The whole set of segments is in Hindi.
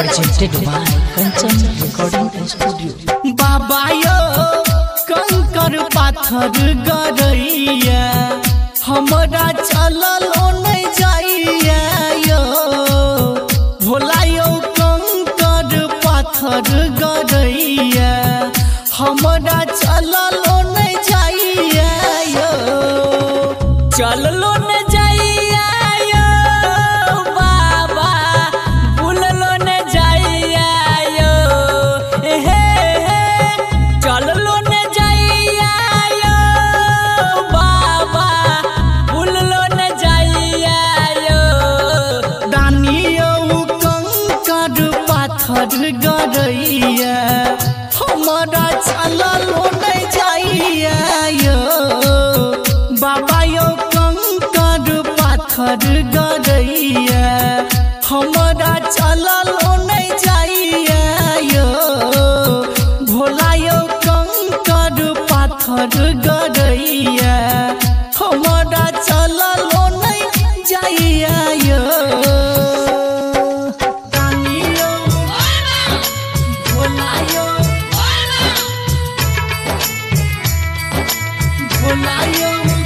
presented by Kanchan Recording Studio. बाबा यो कंकर पाथर गदैया हमरा चललो नहीं जाइया यो भोला यो कंकर पाथर गदैया हमरा चललो नहीं जाइया यो चललो पाथर गरैया हमरा चललो न जाइया यो। बाबा यो कंकर पाथर गरैया हमरा चललो नहीं जाइया यो। भोला यो कंकर पाथर भोला यो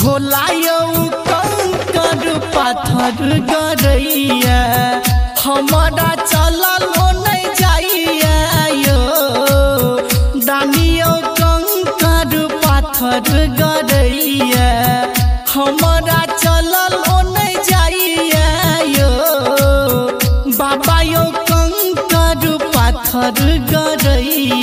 भोला यो कंकर पाथर गरैया हमारा चललो नहीं जाइया, यो। दानियो पाथर गरैया हमारा चललो नहीं जाइया, यो। बाबा यो कंकर पाथर गरैया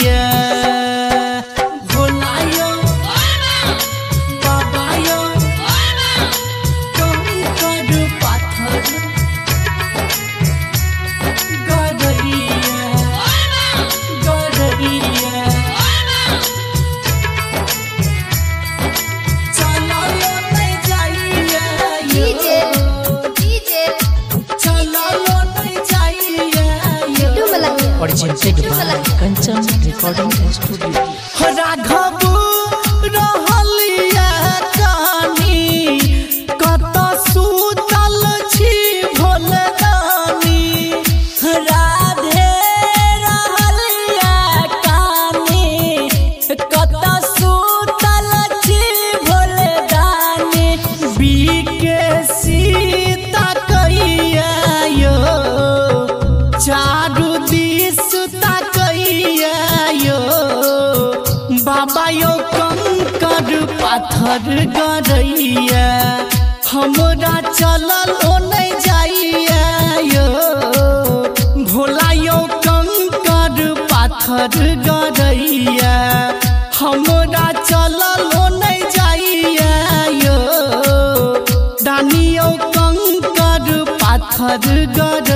Bittu Malangia Presented by Kanchan पाथर गरैया हमरा चललो नहीं जाइया। यो भोला यो कंकर पाथर गरैया हमरा चललो नहीं जाइया। यो, दानियो कंकर पाथर ग